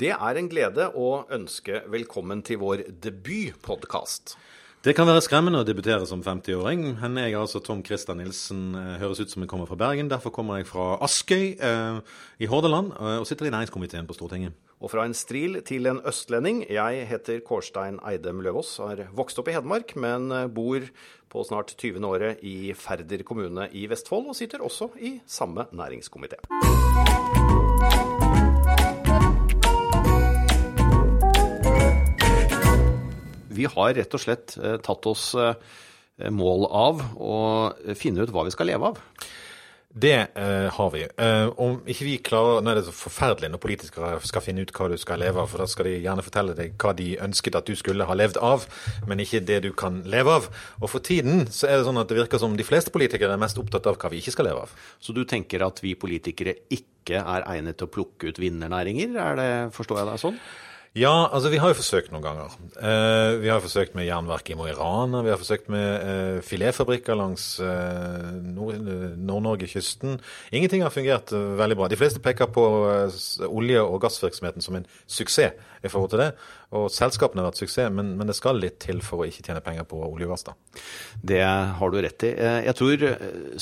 Det er en glede å ønske velkommen til vår debutpodkast. Det kan være skremmende å debutere som 50-åring, men jeg er altså Tom Christer Nilsen. eh, Høres ut som jeg kommer fra Bergen. Derfor kommer jeg fra Askøy eh, i Hordaland eh, og sitter i næringskomiteen på Stortinget. Og fra en stril til en østlending. Jeg heter Kårstein Eidem Løvaas, har vokst opp i Hedmark, men bor på snart 20. året i Færder kommune i Vestfold, og sitter også i samme næringskomité. Vi har rett og slett eh, tatt oss eh, mål av å finne ut hva vi skal leve av. Det eh, har vi. Eh, om ikke vi klarer Nå er det så forferdelig når politikere skal finne ut hva du skal leve av, for da skal de gjerne fortelle deg hva de ønsket at du skulle ha levd av, men ikke det du kan leve av. Og for tiden så er det sånn at det virker som de fleste politikere er mest opptatt av hva vi ikke skal leve av. Så du tenker at vi politikere ikke er egnet til å plukke ut vinnernæringer? Er det, Forstår jeg deg sånn? Ja, altså vi har jo forsøkt noen ganger. Eh, vi har forsøkt med jernverk i Mo i Rana. Vi har forsøkt med eh, filetfabrikker langs eh, Nord- Nord-Norge-kysten. Ingenting har fungert eh, veldig bra. De fleste peker på eh, olje- og gassvirksomheten som en suksess i forhold til det. Og selskapene har vært suksess, men, men det skal litt til for å ikke tjene penger på olje og gass, da. Det har du rett i. Eh, Jeg tror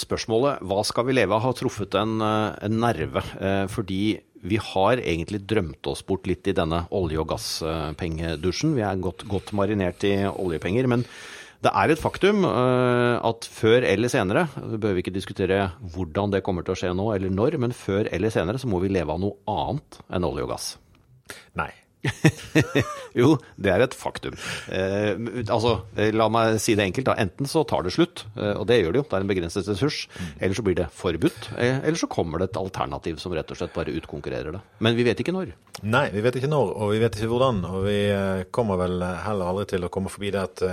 spørsmålet 'hva skal vi leve av' har truffet en, en nerve. Fordi vi har egentlig drømt oss bort litt i denne olje- og gasspengedusjen. Vi er godt, godt marinert i oljepenger. Men det er et faktum eh, at før eller senere, vi behøver ikke diskutere hvordan det kommer til å skje nå eller når, men før eller senere så må vi leve av noe annet enn olje og gass. Nei. jo, det er et faktum. Eh, altså, eh, la meg si det enkelt. da. Enten så tar det slutt, eh, og det gjør det jo, det er en begrenset ressurs. Eller så blir det forbudt. Eh, eller så kommer det et alternativ som rett og slett bare utkonkurrerer det. Men vi vet ikke når. Nei, vi vet ikke når, og vi vet ikke hvordan. Og vi kommer vel heller aldri til å komme forbi det at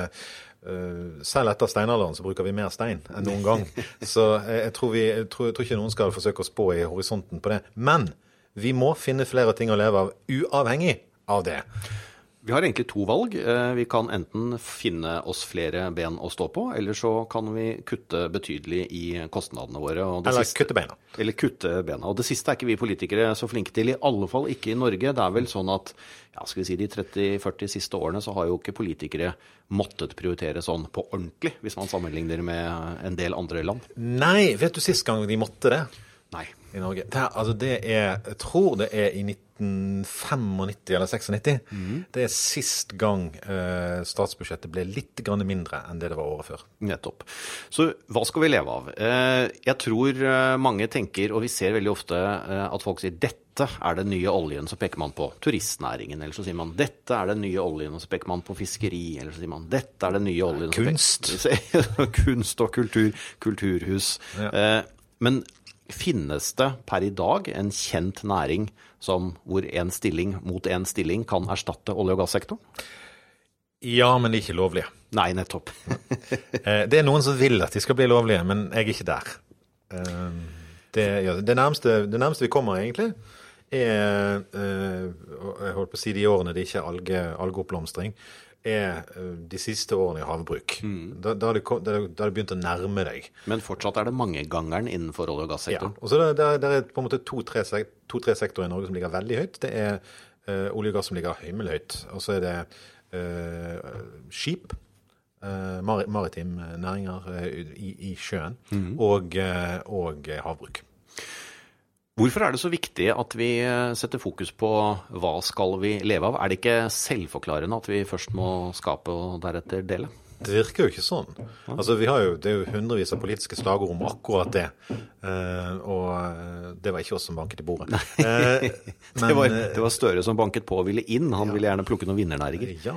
selv etter steinalderen så bruker vi mer stein enn noen gang. Så jeg tror, vi, jeg tror, jeg tror ikke noen skal forsøke å spå i horisonten på det. Men vi må finne flere ting å leve av, uavhengig av det. Vi har egentlig to valg. Eh, Vi kan enten finne oss flere ben å stå på, eller så kan vi kutte betydelig i kostnadene våre. Eller siste- kutte beina. Eller kutte bena. Og det siste er ikke vi politikere så flinke til, i alle fall ikke i Norge. Det er vel sånn at ja, skal vi si de 30-40 siste årene så har jo ikke politikere måttet prioritere sånn på ordentlig, hvis man sammenligner med en del andre land. Nei, vet du sist gang de måtte det Nei. i Norge? Det, altså det er, jeg tror det er i 1995 eller 96. Det er sist gang eh, statsbudsjettet ble litt grann mindre enn det det var året før. Nettopp. Så hva skal vi leve av? Eh, Jeg tror eh, mange tenker, og vi ser veldig ofte eh, at folk sier dette er den nye oljen, så peker man på turistnæringen. Eller så sier man dette er den nye oljen, og så peker man på fiskeri. Eller så sier man dette er den nye oljen. Kunst. Kunst og kultur. Kulturhus. Ja. Eh, Men finnes det per i dag en kjent næring som hvor én stilling mot én stilling kan erstatte olje- og gassektoren? Ja, men ikke lovlige. Nei, nettopp. Eh, Det er noen som vil at de skal bli lovlige, men jeg er ikke der. Eh, Det, ja, det, nærmeste, det nærmeste vi kommer, egentlig, er eh, Jeg holdt på å si de årene det ikke er alge, algeoppblomstring, er eh, de siste årene i havbruk. Da, da, har det, da, da det begynt å nærme deg. Men fortsatt er det mangegangeren innenfor olje- og Ja. Og så det, det, er- det er på en måte to-tre to-tre sektorer i Norge som ligger veldig høyt. Det er uh, olje og gass som ligger himmelhøyt. Og så er det uh, skip, Uh, mari, maritime næringer i, i sjøen, og, eh, og eh, havbruk. Hvorfor er det så viktig at vi eh, setter fokus på hva skal vi leve av? Er det ikke selvforklarende at vi først må skape og deretter dele? Det virker jo ikke sånn. Altså, vi har jo, Det er jo hundrevis av politiske slagord om akkurat det. Eh, og eh, det var ikke oss som banket i bordet. Eh, det, var, men, eh, det var Støre som banket på og ville inn. Han ville gjerne plukke noen vinnernæringer. Ja,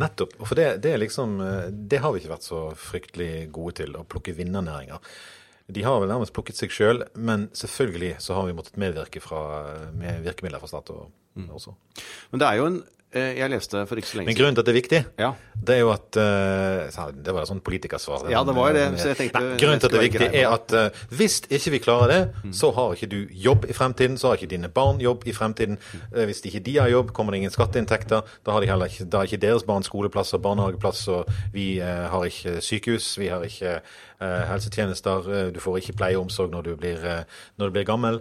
nettopp. For det, det liksom Det har vi ikke vært så fryktelig gode til, å plukke vinnernæringer. De har vel nærmest plukket seg sjøl, men selvfølgelig så har vi måttet medvirke fra, med virkemidler fra stat og, også. Men det er jo en Jeg leste for ikke så lenge Men grunnen til at det er viktig, Ja. det er jo at eh, Det var et sånt politikersvar. Ja, det var det, så jeg tenkte- Nei, grunnen til at det er viktig, er at eh, hvis ikke vi klarer det, så har ikke du jobb i fremtiden, så har ikke dine barn jobb i fremtiden. Eh, hvis ikke de har jobb, kommer det ingen skatteinntekter. Da har, de heller ikke, da har ikke deres barn skoleplass og barnehageplass, og vi eh, har ikke sykehus, vi har ikke eh, helsetjenester, eh, du får ikke pleie og omsorg når du blir, eh, når du blir gammel.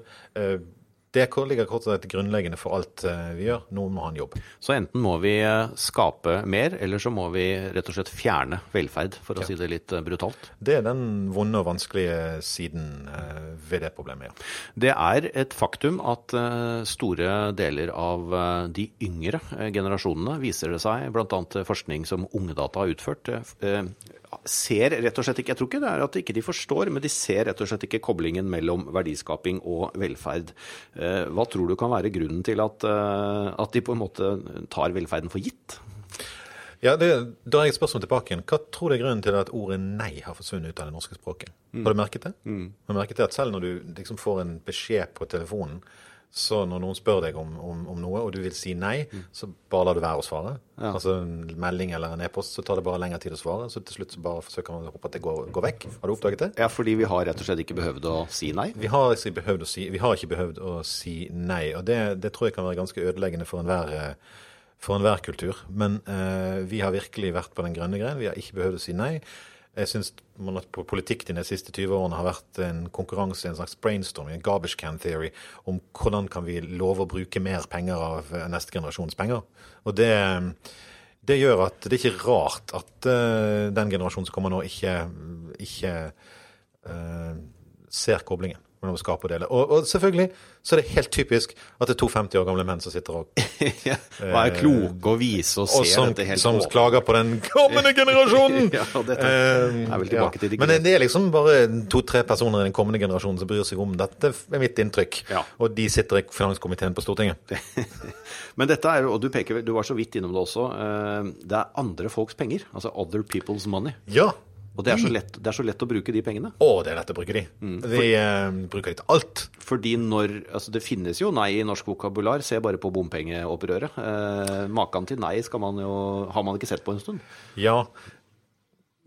Det ligger kort og slett grunnleggende for alt eh, vi gjør. Noen må ha en jobb. Så enten må vi eh, skape mer, eller så må vi rett og slett fjerne velferd, for å si det litt eh, brutalt. Det er den vonde og vanskelige siden ved det problemet, ja. Det er et faktum at store deler av de yngre generasjonene, viser det seg, bl.a. forskning som Ungdata har utført, ser rett og slett ikke Jeg tror ikke det er at ikke de forstår, men de ser rett og slett ikke koblingen mellom verdiskaping og velferd. Eh, hva tror du kan være grunnen til at, eh, at de på en måte tar velferden for gitt? Ja, det, Da er jeg et spørsmål tilbake igjen. Hva tror du er grunnen til at ordet nei har forsvunnet ut av det norske språket? Mm. Har du merket det? Mm. Har du merket det at Selv når du liksom får en beskjed på telefonen så når noen spør deg om, om, om, noe, og du vil si nei, mm. så bare lar du være å svare. Ja. Altså en melding eller en e-post, så tar det bare lengre tid å svare. Så til slutt så bare forsøker man å håpe at det går, går, vekk. Har du oppdaget det? Ja, fordi vi har rett og slett ikke behøvd å si nei? Vi har ikke behøvd å si, har ikke behøvd å si nei. Og det, det, tror jeg kan være ganske ødeleggende for enhver for enhver kultur. Men uh, vi har virkelig vært på den grønne greien. Vi har ikke behøvd å si nei. Jeg syns politikk de siste 20 årene har vært en konkurranse, en slags brainstorming, en garbage can theory, om hvordan kan vi love å bruke mer penger av eh, neste generasjons penger. Og det, det gjør at det er ikke rart at uh, den generasjonen som kommer nå, ikke, ikke uh, ser koblingen mellom skap og dele. Og, og, selvfølgelig så er det helt typisk at det er to 50 år gamle menn som sitter og ja, er kloke og vise og ser og som, Som på. klager på den kommende generasjonen! ja, dette er vel tilbake ja. til Men det er liksom bare to-tre personer i den kommende generasjonen som bryr seg om dette, er mitt inntrykk. Ja. Og de sitter i finanskomiteen på Stortinget. Men dette er jo, og du, peker, du var så vidt innom det også, eh, det er andre folks penger. Altså other people's money. Ja, og det er, lett, det er, så lett, å bruke de pengene. Å, det er lett å bruke de. Mm. Vi eh, bruker de til alt. Fordi når Altså, det finnes jo nei i norsk vokabular. Se bare på bompengeopprøret. Eh, Maken til nei skal man jo, har man ikke sett på en stund. Ja.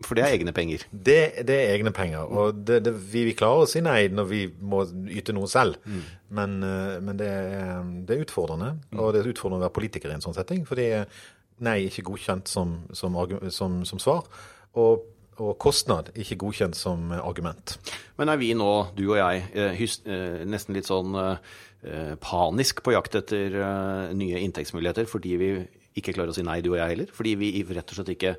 For det er egne penger? Det, det er egne penger. Og det, det, vi, vi, klarer å si nei når vi må yte noe selv. Mm. Men, eh, men det, er, det, er, utfordrende. Mm. Og det er utfordrende å være politiker i en sånn setting. Fordi nei er ikke godkjent som, som, som, som svar. Og og kostnad ikke godkjent som argument. Men er vi nå, du og jeg, eh, eh, nesten litt sånn eh, panisk på jakt etter nye inntektsmuligheter fordi vi ikke klarer å si nei, du og jeg heller? Fordi vi rett og slett ikke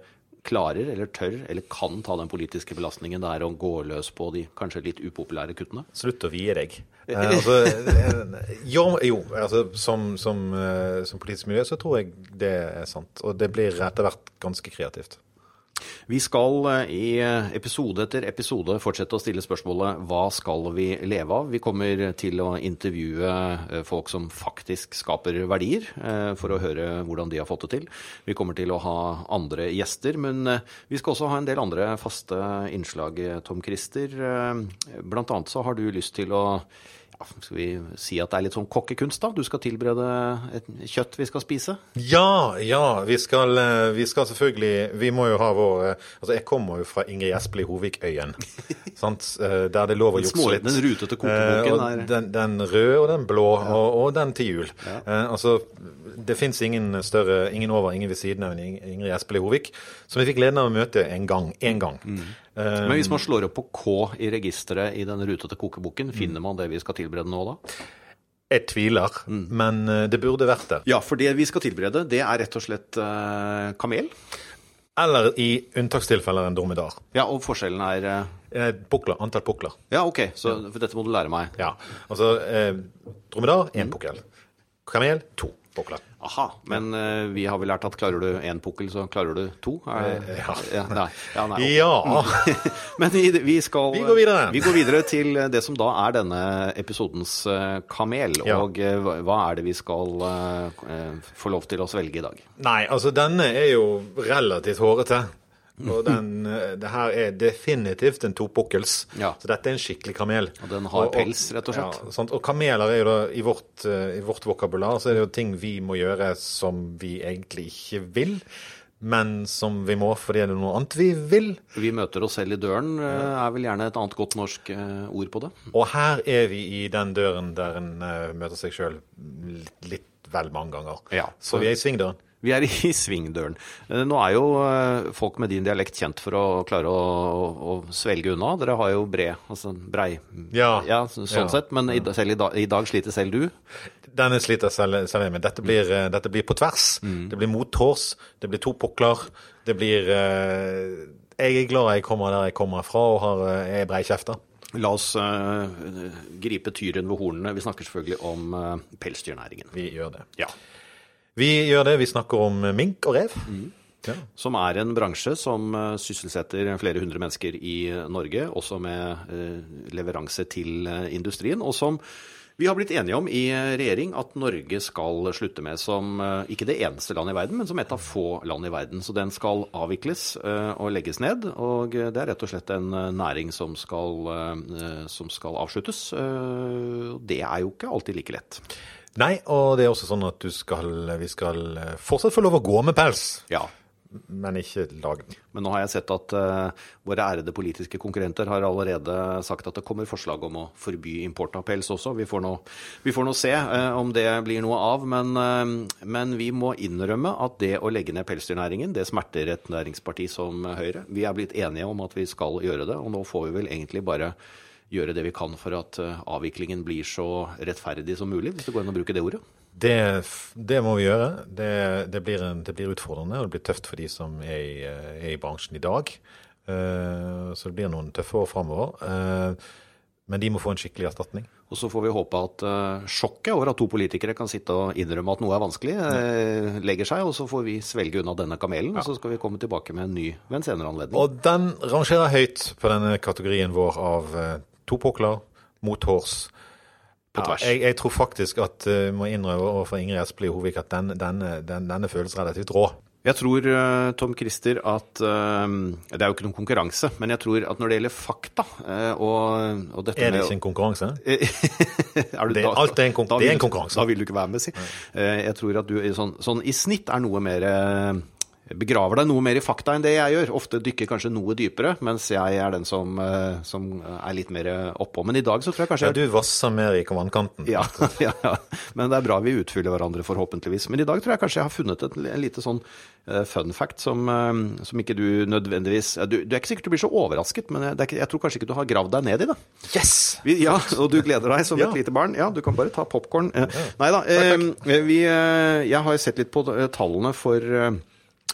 klarer eller tør eller kan ta den politiske belastningen det er å gå løs på de kanskje litt upopulære kuttene? Slutt å vie deg. Eh, altså, jo, jo altså, som, som, som politisk miljø så tror jeg det er sant. Og det blir etter hvert ganske kreativt. Vi skal eh, i eh, episode etter episode fortsette å stille spørsmålet hva skal vi leve av? Vi kommer til å intervjue eh, folk som faktisk skaper verdier, for å høre hvordan de har fått det til. Vi kommer til å ha andre gjester, men vi skal også ha en del andre faste innslag, Tom Christer. Blant annet så har du lyst til å skal vi si at det er litt sånn kokkekunst, da? Du skal tilberede et kjøtt vi skal spise? Ja, ja. Vi skal, eh, vi skal selvfølgelig Vi må jo ha vår eh, Altså, jeg kommer jo fra Ingrid Espelid Hovikøyen, sant? Eh, der det er lov å jukse litt. Den rutete kokeboken er den, den, røde og den blå, ja. og, og, den til jul. Ja. Altså, det fins ingen større, ingen over, ingen ved siden av Ingrid Espelid Hovik, som vi fikk gleden av å møte en gang. En gang. Mm. Men hvis man slår opp på K i registeret i den rutete kokeboken, mm. finner man det vi skal tilberede nå da? Jeg tviler, mm. men eh, det burde vært det. Ja, for det vi skal tilberede, det er rett og slett uh, kamel. Eller i unntakstilfeller en dromedar. Ja, og forskjellen er eh, Pukler. Antall pukler. Ja, OK. Så dette må du lære meg. Ja. Altså, eh, dromedar én mm. pukkel. Kamel to pukler. Aha, men uh, vi har vel lært at klarer du én pukkel, så klarer du to? Er, ja. Ja, nei, ja, nei, ja. men vi, vi, skal Vi går videre. Vi går videre til det som da er denne episodens uh, kamel. Og uh, hva er det vi skal få lov til å svelge i dag? Nei, altså denne er jo relativt hårete. Og den, eh, det her er definitivt en topukkels. Ja. Så dette er en skikkelig kamel. Og den har og, pels, rett og slett? Ja, og kameler er jo da, i vårt, eh, i vårt vokabular, så er det jo ting vi må gjøre som vi egentlig ikke vil. Men som vi må fordi det er noe annet vi vil. Vi møter oss selv i døren, eh, er vel gjerne et annet godt norsk ord på det. Og her er vi i den døren der en møter seg sjøl litt, litt vel mange ganger. Ja. Så vi er i svingdøren. Vi er i svingdøren. Eh, nå er jo eh, folk med din dialekt kjent for å klare å, å, å svelge unna. Dere har jo bred, altså brei Ja. sånn Ja. sett. Men i, selv i, dag, i dag sliter selv du. Denne sliter selv, selv jeg med. Dette blir, mm. dette blir på tvers. Det blir mottårs. Det blir to pukler. Det blir Jeg er glad jeg kommer der jeg kommer fra og har, eh, er breikjefta. La oss uh, gripe tyren ved hornene. Vi snakker selvfølgelig om uh, pelsdyrnæringen. Vi gjør det. Ja. Vi gjør det. Vi snakker om mink og rev. Ja. Som er en bransje som eh, sysselsetter flere hundre mennesker i eh, Norge, også med eh, leveranse til industrien. Og som vi har blitt enige om i regjering at Norge skal slutte med som ikke det eneste land i verden, men som et av få land i verden. Så den skal avvikles og legges ned. Og det er rett og slett en næring som skal, som skal avsluttes. Det er jo ikke alltid like lett. Nei, og det er også sånn at du skal, vi skal eh, fortsatt få lov å gå med pels, Ja, men ikke lage den. Men nå har jeg sett at uh, våre ærede politiske konkurrenter har allerede sagt at det kommer forslag om å forby import av pels også. Vi får nå, vi får nå se uh, om det blir noe av. Men, uh, men vi må innrømme at det å legge ned pelsdyrnæringen, det smerter et næringsparti som Høyre. Vi er blitt enige om at vi skal gjøre det, og nå får vi vel egentlig bare gjøre det vi kan for at eh, avviklingen blir så rettferdig som mulig, hvis det går an å bruke det ordet. Det, det må vi gjøre. Det, det, blir en, det blir utfordrende, og det blir tøft for de som er i, eh, er i bransjen i dag. Uh, så det blir noen tøffe år framover. Uh, men de må få en skikkelig erstatning. Og så får vi håpe at uh, sjokket over at to politikere kan sitte og innrømme at noe er vanskelig, legger seg, og så får vi svelge unna denne kamelen, og så skal vi komme tilbake med en ny ved en senere anledning. Og den rangerer høyt på denne kategorien vår av to pukler, mothårs. På tvers. jeg, jeg tror faktisk at uh, må innrømme overfor Ingrid Espelid Hovik at den, denne, den, denne føles relativt rå. Jeg tror, eh, Tom Christer, at uh, Det er jo ikke noen konkurranse, men jeg tror at når det gjelder fakta eh, og, og dette Er det ikke en konkurranse? Er Det- da- alt er en konkur da det er en konkurranse. Da vil du ikke være med, si. Eh, Jeg tror at du sånn, sånn i snitt er noe mer eh, Begraver deg noe mer i fakta enn det jeg gjør. Ofte dykker kanskje noe dypere, mens jeg er den som, eh, som er litt mer oppå. Men i dag så tror jeg kanskje Ja, du vasser mer i vannkanten. ja, ja, ja. Men det er bra vi utfyller hverandre, forhåpentligvis. Men i dag tror jeg kanskje jeg har funnet et, en lite sånn eh, fun fact som, eh, som ikke du nødvendigvis du, du er ikke sikkert du blir så overrasket, men jeg, ikke, jeg tror kanskje ikke du har gravd deg ned i det. Yes! Vi, ja, og du gleder deg som et lite barn. Ja, du kan bare ta popkorn. Nei da. Vi, jeg har sett litt på tallene for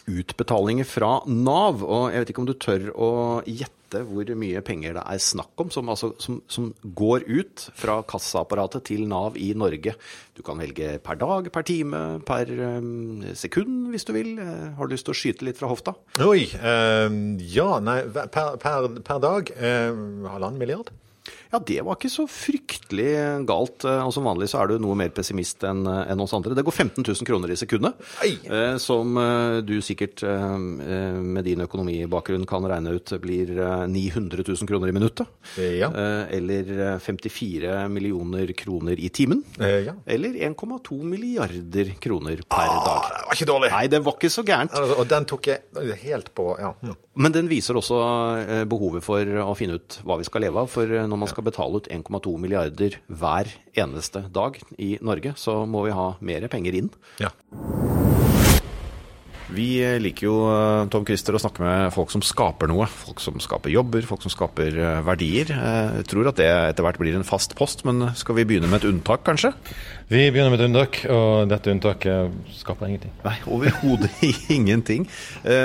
utbetalinger fra Nav, og jeg vet ikke om du tør å gjette hvor mye penger det er snakk om, som, altså, som, som går ut fra kassaapparatet til Nav i Norge. Du kan velge per dag, per time, per um, sekund hvis du vil. Eh, har du lyst til å skyte litt fra hofta? Oi. eh, ja, nei, per, per, per dag eh, halvannen milliard? Ja, det var ikke så fryktelig galt. eh, Og som vanlig så er du noe mer pessimist enn en oss andre. Det går 15 000 kroner i sekundet. Eh, Som eh, du sikkert eh, eh, med din økonomibakgrunn kan regne ut blir eh, 900 000 kroner i minuttet. Ja. Eh, Eller eh, 54 millioner kroner i timen. Eh, ja. Eller 1,2 milliarder kroner per Ah, dag. det var ikke dårlig. Nei, det var ikke så gærent. Altså, og den tok jeg helt på ja. Men den viser også eh, behovet for å finne ut hva vi skal leve av. For eh, når man skal betale ut 1,2 milliarder hver eneste dag i Norge, så må vi ha mer penger inn. ja. Vi eh, liker jo, eh, Tom Christer, å snakke med folk som skaper noe. Folk som skaper jobber, folk som skaper eh, verdier. Jeg tror at det etter hvert blir en fast post, men skal vi begynne med et unntak, kanskje? Vi begynner med et unntak, og dette unntaket skaper ingenting. Nei, overhodet ingenting.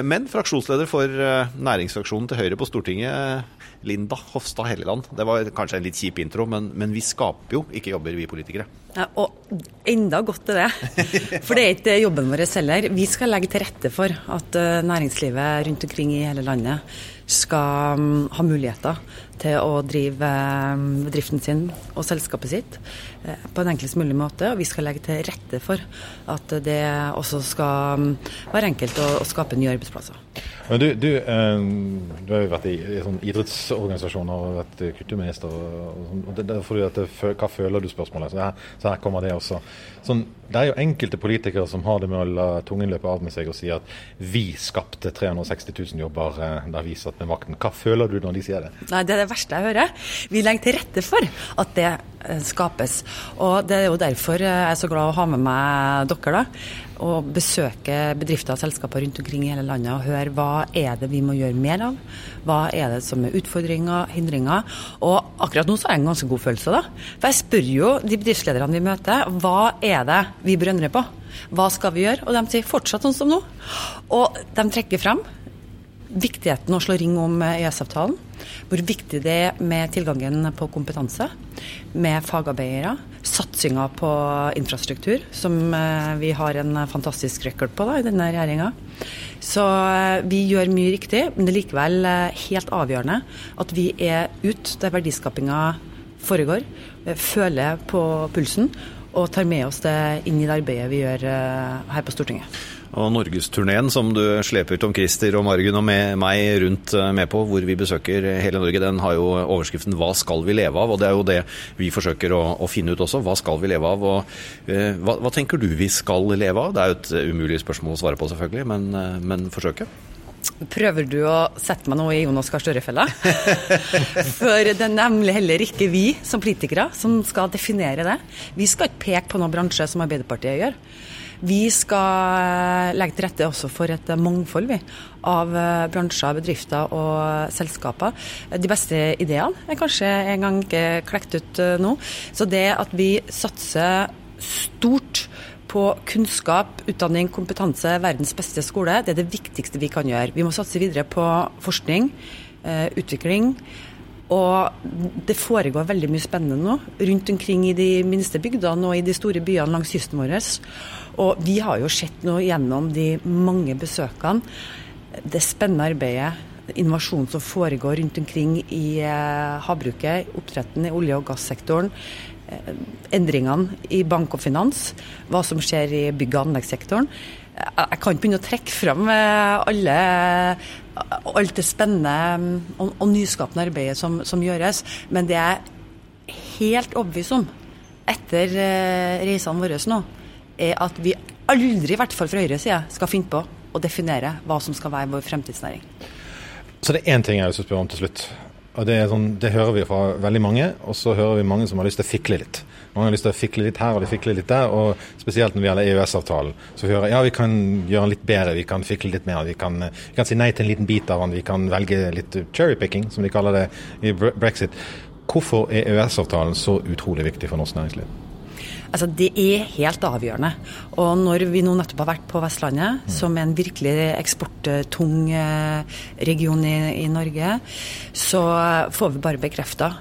Men fraksjonsleder for næringsfraksjonen til Høyre på Stortinget, Linda Hofstad Helleland. Det var kanskje en litt kjip intro, men, men vi skaper jo ikke jobber, vi politikere. Ja, og enda godt er det. For det er ikke jobben vår heller. Vi skal legge til rette for at eh, næringslivet rundt omkring i hele landet skal mm, ha muligheter til å drive bedriften sin og selskapet sitt på en enklest mulig måte. Og vi skal legge til rette for at det også skal mm, være enkelt å, å skape nye arbeidsplasser. Men du, du, eh, du har jo vært i, i sånn idrettsorganisasjoner og vært kulturminister. Og, og, sånn, det, at Hva føler du spørsmålet? Så her, så her kommer det også. Sånn, det er jo enkelte politikere som har det med å la tungen løpe av med seg og si at vi skapte 360 000 jobber der da vi satt med makten. Hva føler du når de sier det? Nei, Det er det verste jeg hører. Vi legger til rette for at det eh, skapes. Og Det er jo derfor jeg er så glad å ha med meg dere. da, Og besøke bedrifter og selskaper rundt omkring i hele landet og høre hva er det vi må gjøre mer av. Hva er det som er utfordringer, hindringer. Og akkurat nå så har jeg en ganske god følelse. da. For jeg spør jo de bedriftslederne vi møter, hva er det vi bør endre på? Hva skal vi gjøre? Og de sier fortsatt sånn som nå. Og de trekker frem viktigheten å slå ring om EØS-avtalen. Hvor viktig det er med tilgangen på kompetanse, med fagarbeidere. Satsinga på infrastruktur, som eh, vi har en fantastisk record på da, i denne regjeringa. Så eh, vi gjør mye riktig, men det er likevel eh, helt avgjørende at vi er ute der verdiskapinga foregår, føler på pulsen og tar med oss det inn i det arbeidet vi gjør her på Stortinget. Og Norgesturneen som du sleper Tom Christer og Margunn og meg rundt eh, med på, hvor vi besøker hele Norge, den har jo overskriften 'Hva skal vi leve av?' Og det er jo det vi forsøker å, å finne ut også. Hva skal vi leve av? Og, uh, hva, hva, tenker du vi skal leve av? Det er jo et umulig spørsmål å svare på, selvfølgelig, men, uh, men forsøke. Prøver du å sette meg nå i Jonas Gahr Støre-fella? For det er nemlig heller ikke vi som politikere som skal definere det. Vi skal ikke peke på noen bransje som Arbeiderpartiet gjør. Vi skal legge til rette også for et mangfold vi, av eh, bransjer, bedrifter og selskaper. De beste ideene er kanskje en gang ikke klekt ut eh, nå. Så det at vi satser stort på kunnskap, utdanning, kompetanse, verdens beste skole, det er det viktigste vi kan gjøre. Vi må satse videre på forskning, eh, utvikling. Og det foregår veldig mye spennende nå rundt omkring i de minste bygdene og i de store byene langs kysten vår. Og vi har jo sett nå gjennom de mange besøkene det spennende arbeidet, innovasjonen som foregår rundt omkring i eh, havbruket, oppdretten, i olje- og gassektoren. Eh, endringene i bank og finans, hva som skjer i bygg- og anleggssektoren. Jeg kan ikke begynne å trekke fram eh, alle, alt det spennende mm, og, og nyskapende arbeidet som, som, gjøres, men det er helt overbevist om etter reisene våre nå, er at vi aldri, i hvert fall fra høyre side, skal finne på å definere hva som skal være vår fremtidsnæring. Så det er én ting jeg å spørre om til slutt. Og det, sånn, det, hører vi fra veldig mange, og så hører vi mange som har lyst til å fikle litt. Mange har lyst til å fikle litt her og de fikle litt der, og spesielt når det gjelder EØS-avtalen. Så hører jeg ja, vi kan gjøre litt bedre, vi kan fikle litt mer. Vi kan, vi kan si nei til en liten bit av den, vi kan velge litt cherrypicking, som de kaller det i brexit. Hvorfor er EØS-avtalen så utrolig viktig for norsk næringsliv? Altså, Det er helt avgjørende. Og når vi nå nettopp har vært på Vestlandet, mm. som er en virkelig eksporttung eh, region i, i Norge, så får vi bare bekrefta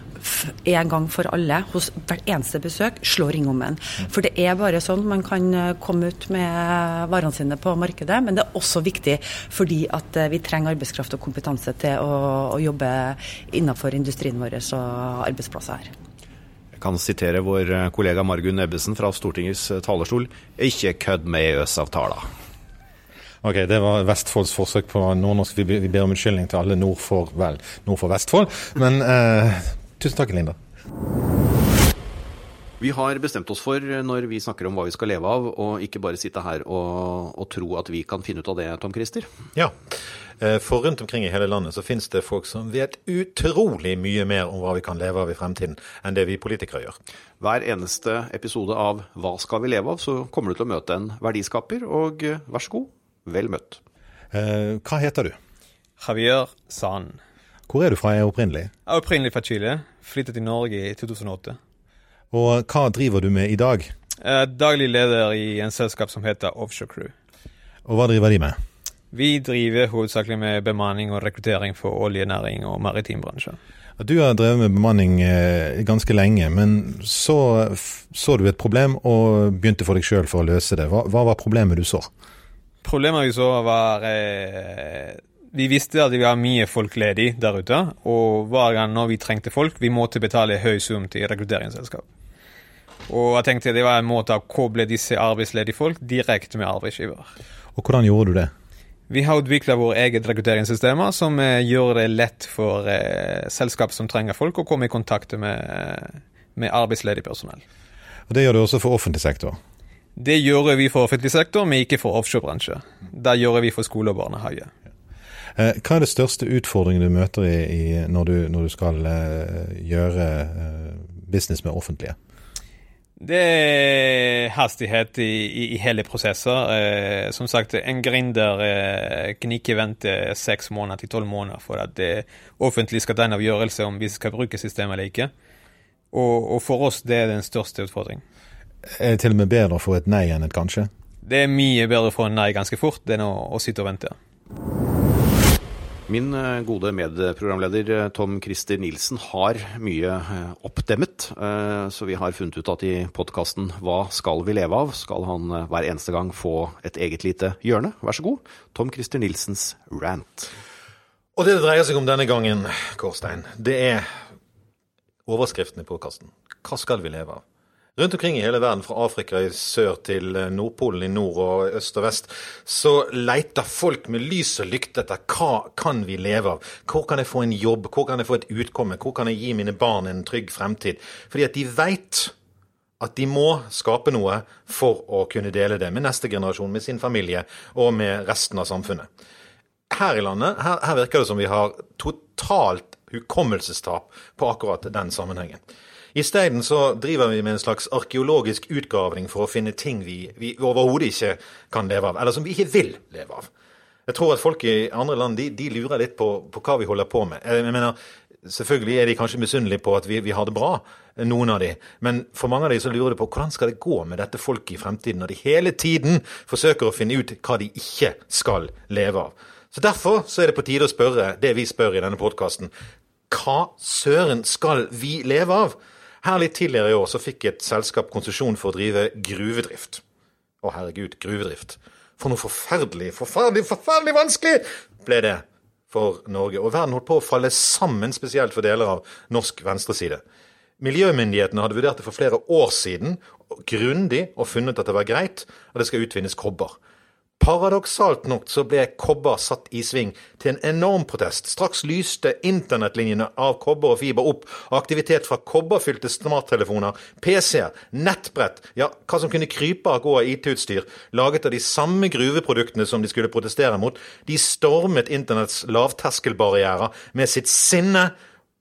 en gang for alle hos hvert eneste besøk, slå ring om en. Mm. For det er bare sånn man kan eh, komme ut med varene sine på markedet. Men det er også viktig fordi at eh, vi trenger arbeidskraft og kompetanse til å, å jobbe innenfor industrien vår og arbeidsplasser her kan sitere vår eh, kollega Margunn Ebbesen fra Stortingets eh, talerstol. Ikke kødd med EØS-avtala. Ok, Det var Vestfolds forsøk på nordnorsk. Vi, ber om unnskyldning til alle nord for, vel, nord for Vestfold. Men eh, tusen takk, Linda. Vi har bestemt oss for, når vi snakker om hva vi skal leve av, å ikke bare sitte her og, og tro at vi kan finne ut av det, Tom Christer. Ja, eh, for rundt omkring i hele landet så finnes det folk som vet utrolig mye mer om hva vi kan leve av i fremtiden, enn det vi politikere gjør. Hver eneste episode av Hva skal vi leve av, så kommer du til å møte en verdiskaper, og eh, vær så god, vel møtt. Eh, hva heter du? Javier San. Hvor er du fra opprinnelig? Jeg er opprinnelig fra Chile. Flyttet til Norge i 2008. Og hva driver du med i dag? Er daglig leder i en selskap som heter Offshore Crew. Og hva driver de med? Vi driver hovedsakelig med bemanning og rekruttering for oljenæring og maritim bransje. Du har drevet med bemanning eh, ganske lenge, men så så du et problem og begynte for deg sjøl for å løse det. Hva, hva, var problemet du så? Problemet vi så var eh, Vi visste at vi har mye folk ledig der ute, og hver gang når vi trengte folk, vi måtte betale høy sum til rekrutteringsselskap. Og jeg tenkte det var en måte å koble disse arbeidsledige folk direkte med arbeidsgiver. Og hvordan gjorde du det? Vi har utvikla våre eget rekrutteringssystemer som eh, gjør det lett for eh, selskap som trenger folk, å komme i kontakt med, med arbeidsledig personell. Og Det gjør du også for offentlig sektor? Det gjør vi for offentlig sektor, men ikke for offshorebransje. Det gjør vi for skole og barnehage. Eh, hva er det største utfordringen du møter i, i når, du, når, du, skal eh, gjøre eh, business med offentlige? Det er hastighet i, i, i hele prosesser. Eh, som sagt, en gründer eh, kan ikke vente seks måneder til tolv måneder for at det offentlig skal ta en avgjørelse om vi skal bruke systemet eller ikke. Og, og, for oss det er den største utfordringen. Er det til og med bedre å få et nei enn et kanskje? Det er mye bedre å få en nei ganske fort enn å, å sitte og vente. Min eh, gode medprogramleder eh, Tom Christer Nilsen har mye eh, oppdemmet, så vi har funnet ut at i podkasten Hva skal vi leve av? skal han hver eneste gang få et eget lite hjørne. Vær så god, Tom Christer Nilsens rant. Og det det dreier seg om denne gangen, Kårstein, det er overskriften i podkasten. Hva skal vi leve av? Rundt omkring i hele verden, fra Afrika i sør til eh, Nordpolen i nord og øst og vest, så leter folk med lys og lykte etter hva kan vi leve av? Hvor kan jeg få en jobb? Hvor kan jeg få et utkomme? Hvor kan jeg gi mine barn en trygg fremtid? Fordi at de veit at de må skape noe for å kunne dele det med neste generasjon, med sin familie og med resten av samfunnet. Her i landet her, her virker det som vi har totalt hukommelsestap på akkurat den sammenhengen. Isteden så driver vi med en slags arkeologisk utgravning for å finne ting vi, vi overhodet ikke kan leve av, eller som vi ikke vil leve av. Jeg tror at folk i andre land de, de lurer litt på, på, hva vi holder på med. Jeg mener, Selvfølgelig er de kanskje misunnelige på at vi, vi, har det bra, noen av de. Men for mange av de så lurer de på hvordan skal det gå med dette folket i fremtiden, når de hele tiden forsøker å finne ut hva de ikke skal leve av. Så Derfor så er det på tide å spørre det vi spør i denne podkasten. Hva søren skal vi leve av? Her litt tidligere i år så fikk et selskap konsesjon for å drive gruvedrift. Å herregud, gruvedrift. For noe forferdelig, forferdelig, forferdelig vanskelig ble det for Norge. Og verden holdt på å falle sammen, spesielt for deler av norsk venstreside. Miljømyndighetene hadde vurdert det for flere år siden, grundig, og funnet at det var greit at det skal utvinnes kobber. Paradoksalt nok så ble kobber satt i sving til en enorm protest. Straks lyste internettlinjene av kobber og fiber opp, aktivitet fra kobberfylte smarttelefoner, PC-er, nettbrett, ja, hva som kunne krype av gå av IT-utstyr, laget av de samme gruveproduktene som de skulle protestere mot, de stormet internetts lavterskelbarrierer med sitt sinne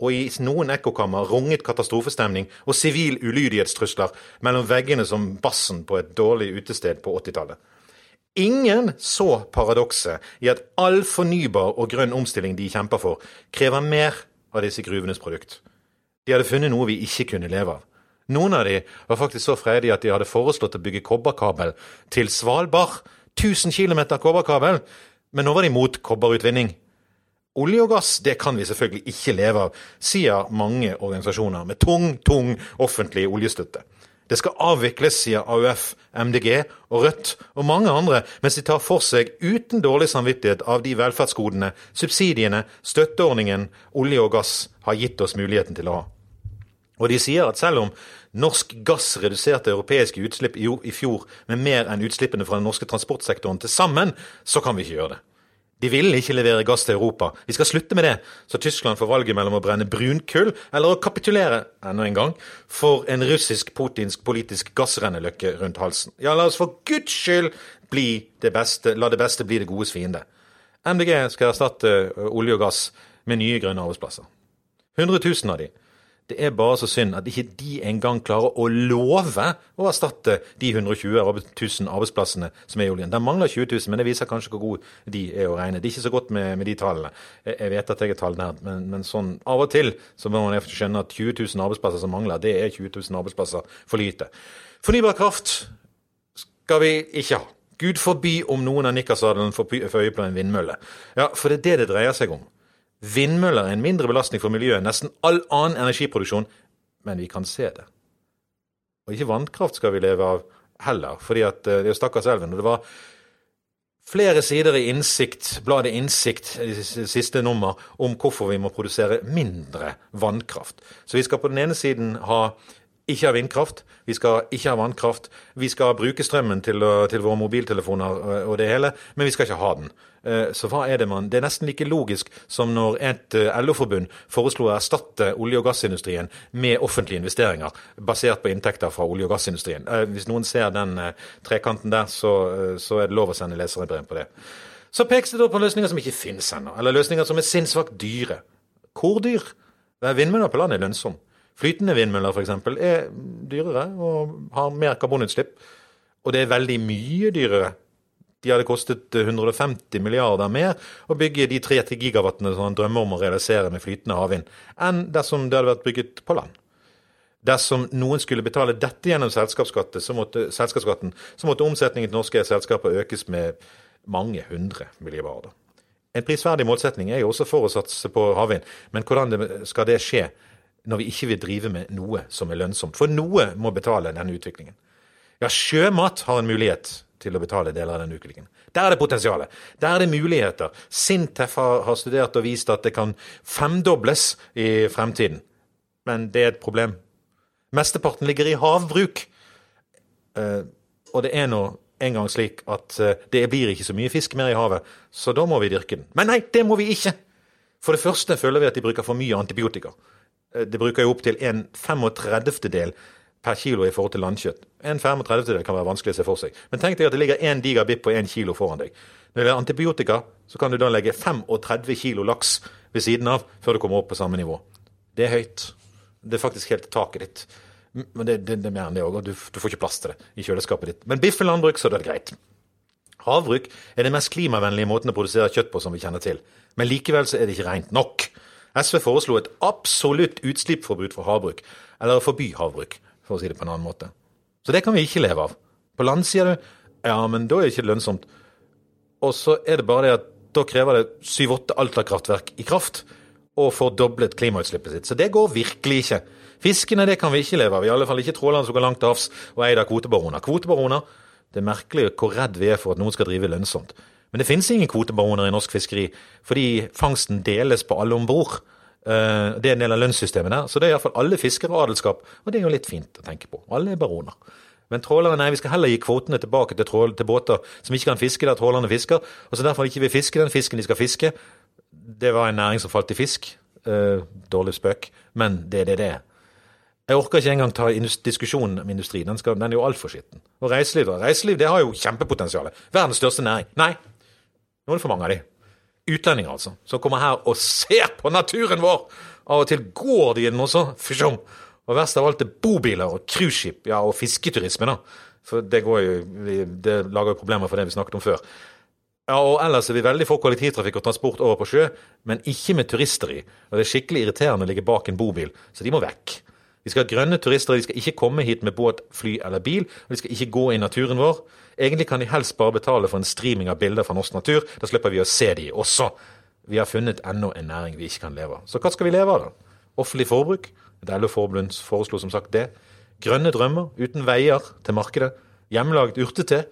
og i noen ekkokammer runget katastrofestemning og sivil ulydighetstrusler mellom veggene som bassen på et dårlig utested på 80-tallet. Ingen så paradokset i at all fornybar og grønn omstilling de kjemper for, krever mer av disse gruvenes produkt. De hadde funnet noe vi ikke kunne leve av. Noen av de var faktisk så freidige at de hadde foreslått å bygge kobberkabel til Svalbard. 1000 km kobberkabel. Men nå var de mot kobberutvinning. Olje og gass det kan vi selvfølgelig ikke leve av, sier mange organisasjoner med tung, tung offentlig oljestøtte. Det skal avvikles, sier AUF, MDG og Rødt og mange andre, mens de tar for seg uten dårlig samvittighet av de velferdsgodene, subsidiene, støtteordningen olje og gass har gitt oss muligheten til å ha. Og de sier at selv om norsk gass reduserte europeiske utslipp i fjor med mer enn utslippene fra den norske transportsektoren til sammen, så kan vi ikke gjøre det. De vil ikke levere gass til Europa. Vi skal slutte med det, så Tyskland får valget mellom å brenne brunkull eller å kapitulere enda en gang for en russisk-putinsk politisk gassrenneløkke rundt halsen. Ja, la oss for guds skyld bli det beste, la det beste bli det gode fiende. MDG skal erstatte olje og gass med nye grønne arbeidsplasser. 100 000 av de det er bare så synd at ikke de engang klarer å love å erstatte de 120 000 arbeidsplassene som er i oljen. De mangler 20 000, men det viser kanskje hvor gode de er å regne. Det er ikke så godt med, med de tallene. Jeg vet at jeg er tallnerd, men, men, sånn av og til så må man skjønne at 20 000 arbeidsplasser som mangler, det er 20 000 arbeidsplasser for lite. Fornybar kraft skal vi ikke ha. Gud forby om noen av nikkersadelen får øye på en vindmølle. Ja, for det er det det dreier seg om. Vindmøller er en mindre belastning for miljøet enn nesten all annen energiproduksjon, men vi kan se det. Og ikke vannkraft skal vi leve av heller, fordi at eh, det er jo Stakkarselven. Og det var flere sider i Innsikt, bladet Innsikt, siste nummer, om hvorfor vi må produsere mindre vannkraft. Så vi skal på den ene siden ha ikke ha vindkraft, vi skal ikke ha vannkraft. Vi skal bruke strømmen til, til våre mobiltelefoner og det hele, men vi skal ikke ha den. Eh, så hva er det man Det er nesten like logisk som når et eh, LO-forbund foreslo å erstatte olje- og gassindustrien med offentlige investeringer basert på inntekter fra olje- og gassindustrien. Eh, hvis noen ser den trekanten der, så, så er det lov å sende leserbrev på det. Så pekes det da på løsninger som ikke finnes ennå, eller løsninger som er sinnssvakt dyre. Hvor dyr? Vindmøller på land er lønnsom. Flytende vindmøller f.eks. er dyrere og har mer karbonutslipp. Og det er veldig mye dyrere. De hadde kostet 150 milliarder mer å bygge de 30 gigawattene som han drømmer om å realisere med flytende havvind, enn dersom det hadde vært bygget på land. Dersom noen skulle betale dette gjennom selskapsskatten, så måtte, selskapsskatten, så måtte omsetningen til norske selskaper økes med mange hundre milliarder. En prisverdig målsetning er jo også for å satse på havvind, men hvordan skal det skje når vi ikke vil drive med noe som er lønnsomt? For noe må betale denne utviklingen. Ja, sjømat har en mulighet til å betale deler av den utviklingen. Der er det potensial. Der er det muligheter. Sintef har, har studert og vist at det kan femdobles i fremtiden. Men det er et problem. Mesteparten ligger i havbruk. Eh, og det er nå en gang slik at uh, det blir ikke så mye fisk mer i havet, så da må vi dyrke den. Men nei, det må vi ikke! For det første føler vi at de bruker for mye antibiotika. Uh, det bruker jo opptil en 35. del per kilo i forhold til landkjøtt. En 35. del kan være vanskelig å se for seg. Men tenk deg at det ligger én diger bipp på én kilo foran deg. Når det gjelder antibiotika, så kan du da legge 35 kilo laks ved siden av før du kommer opp på samme nivå. Det er høyt. Det er faktisk helt taket ditt. Men det, det, det er mer enn det òg, du, du, får ikke plass til det i kjøleskapet ditt. Men biff er landbruk, så det er greit. Havbruk er den mest klimavennlige måten å produsere kjøtt på som vi kjenner til. Men likevel så er det ikke rent nok. SV foreslo et absolutt utslippsforbud for havbruk, eller forby havbruk for å si det på en annen måte. Så det kan vi ikke leve av. På land sier du ja, men da er det ikke lønnsomt. Og så er det bare det at da krever det syv-åtte Alta-kraftverk i kraft og får doblet klimautslippet sitt. Så det går virkelig ikke. Fiskene det kan vi ikke leve av, i alle fall ikke trålerne som går langt til havs og eid av kvotebaroner. Kvotebaroner Det er merkelig hvor redd vi er for at noen skal drive lønnsomt. Men det finnes ingen kvotebaroner i norsk fiskeri, fordi fangsten deles på alle om bord. Eh, det er en del av lønnssystemet der. Så det er iallfall alle fiskere og adelskap, og det er jo litt fint å tenke på. Alle er baroner. Men trålere, nei, vi skal heller gi kvotene tilbake til, trål, til båter som ikke kan fiske der trålerne fisker, og så derfor ikke vil fiske den fisken de skal fiske. Det var en næring som falt i fisk. Uh, dårlig spøk, men det er det det er. Jeg orker ikke engang ta diskusjonen om industri. Den, skal, den er jo altfor skitten. Og reiseliv, da. Reiseliv det har jo kjempepotensial. Verdens største næring. Nei, nå er det for mange av de utlendinger, altså, som kommer her og ser på naturen vår. Av og til går de i den også. Fysjom. Og verst av alt er bobiler og cruiseskip, ja, og fisketurisme, da. For det, går jo, det lager jo problemer for det vi snakket om før. Ja, og ellers er vi veldig for kollektivtrafikk og transport over på sjø, men ikke med turister i. Og det er skikkelig irriterende å ligge bak en bobil, så de må vekk. Vi skal ha grønne turister, de skal ikke komme hit med båt, fly eller bil, og de skal ikke gå i naturen vår. Egentlig kan de helst bare betale for en streaming av bilder fra norsk natur. Da slipper vi å se de også. Vi har funnet ennå en næring vi ikke kan leve av. Så hva skal vi leve av, da? Offentlig forbruk? Et LO-forbund foreslo som sagt det. Grønne drømmer uten veier til markedet. Hjemmelaget urtete.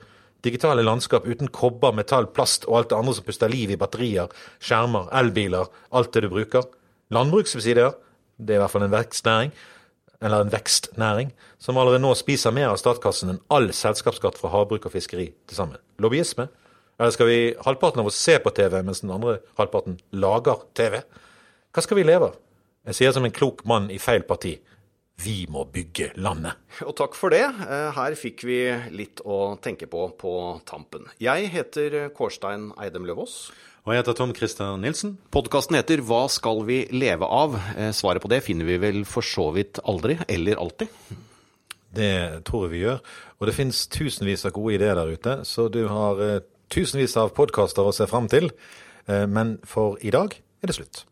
Digitale landskap uten kobber, metall, plast og alt det andre som puster liv i batterier, skjermer, elbiler, alt det du bruker. Landbrukssubsidier, det er i hvert fall en vekstnæring eller en vekstnæring, som allerede nå spiser mer av statskassen enn all selskapsskatt fra havbruk og fiskeri til sammen. Lobbyisme? Eller skal vi halvparten av oss se på TV, mens den andre halvparten lager TV? Hva skal vi leve av? Jeg sier som en klok mann i feil parti. Vi må bygge landet. Og takk for det. Eh, her fikk vi litt å tenke på på tampen. Jeg heter Kårstein Eidem Løvaas. Og jeg heter Tom Christer Nilsen. Podkasten heter Hva skal vi leve av? Eh, svaret på det finner vi vel for så vidt aldri, eller alltid. Det tror jeg vi gjør. Og det finnes tusenvis av gode ideer der ute, så du har eh, tusenvis av podkaster å se fram til. Eh, men for i dag er det slutt.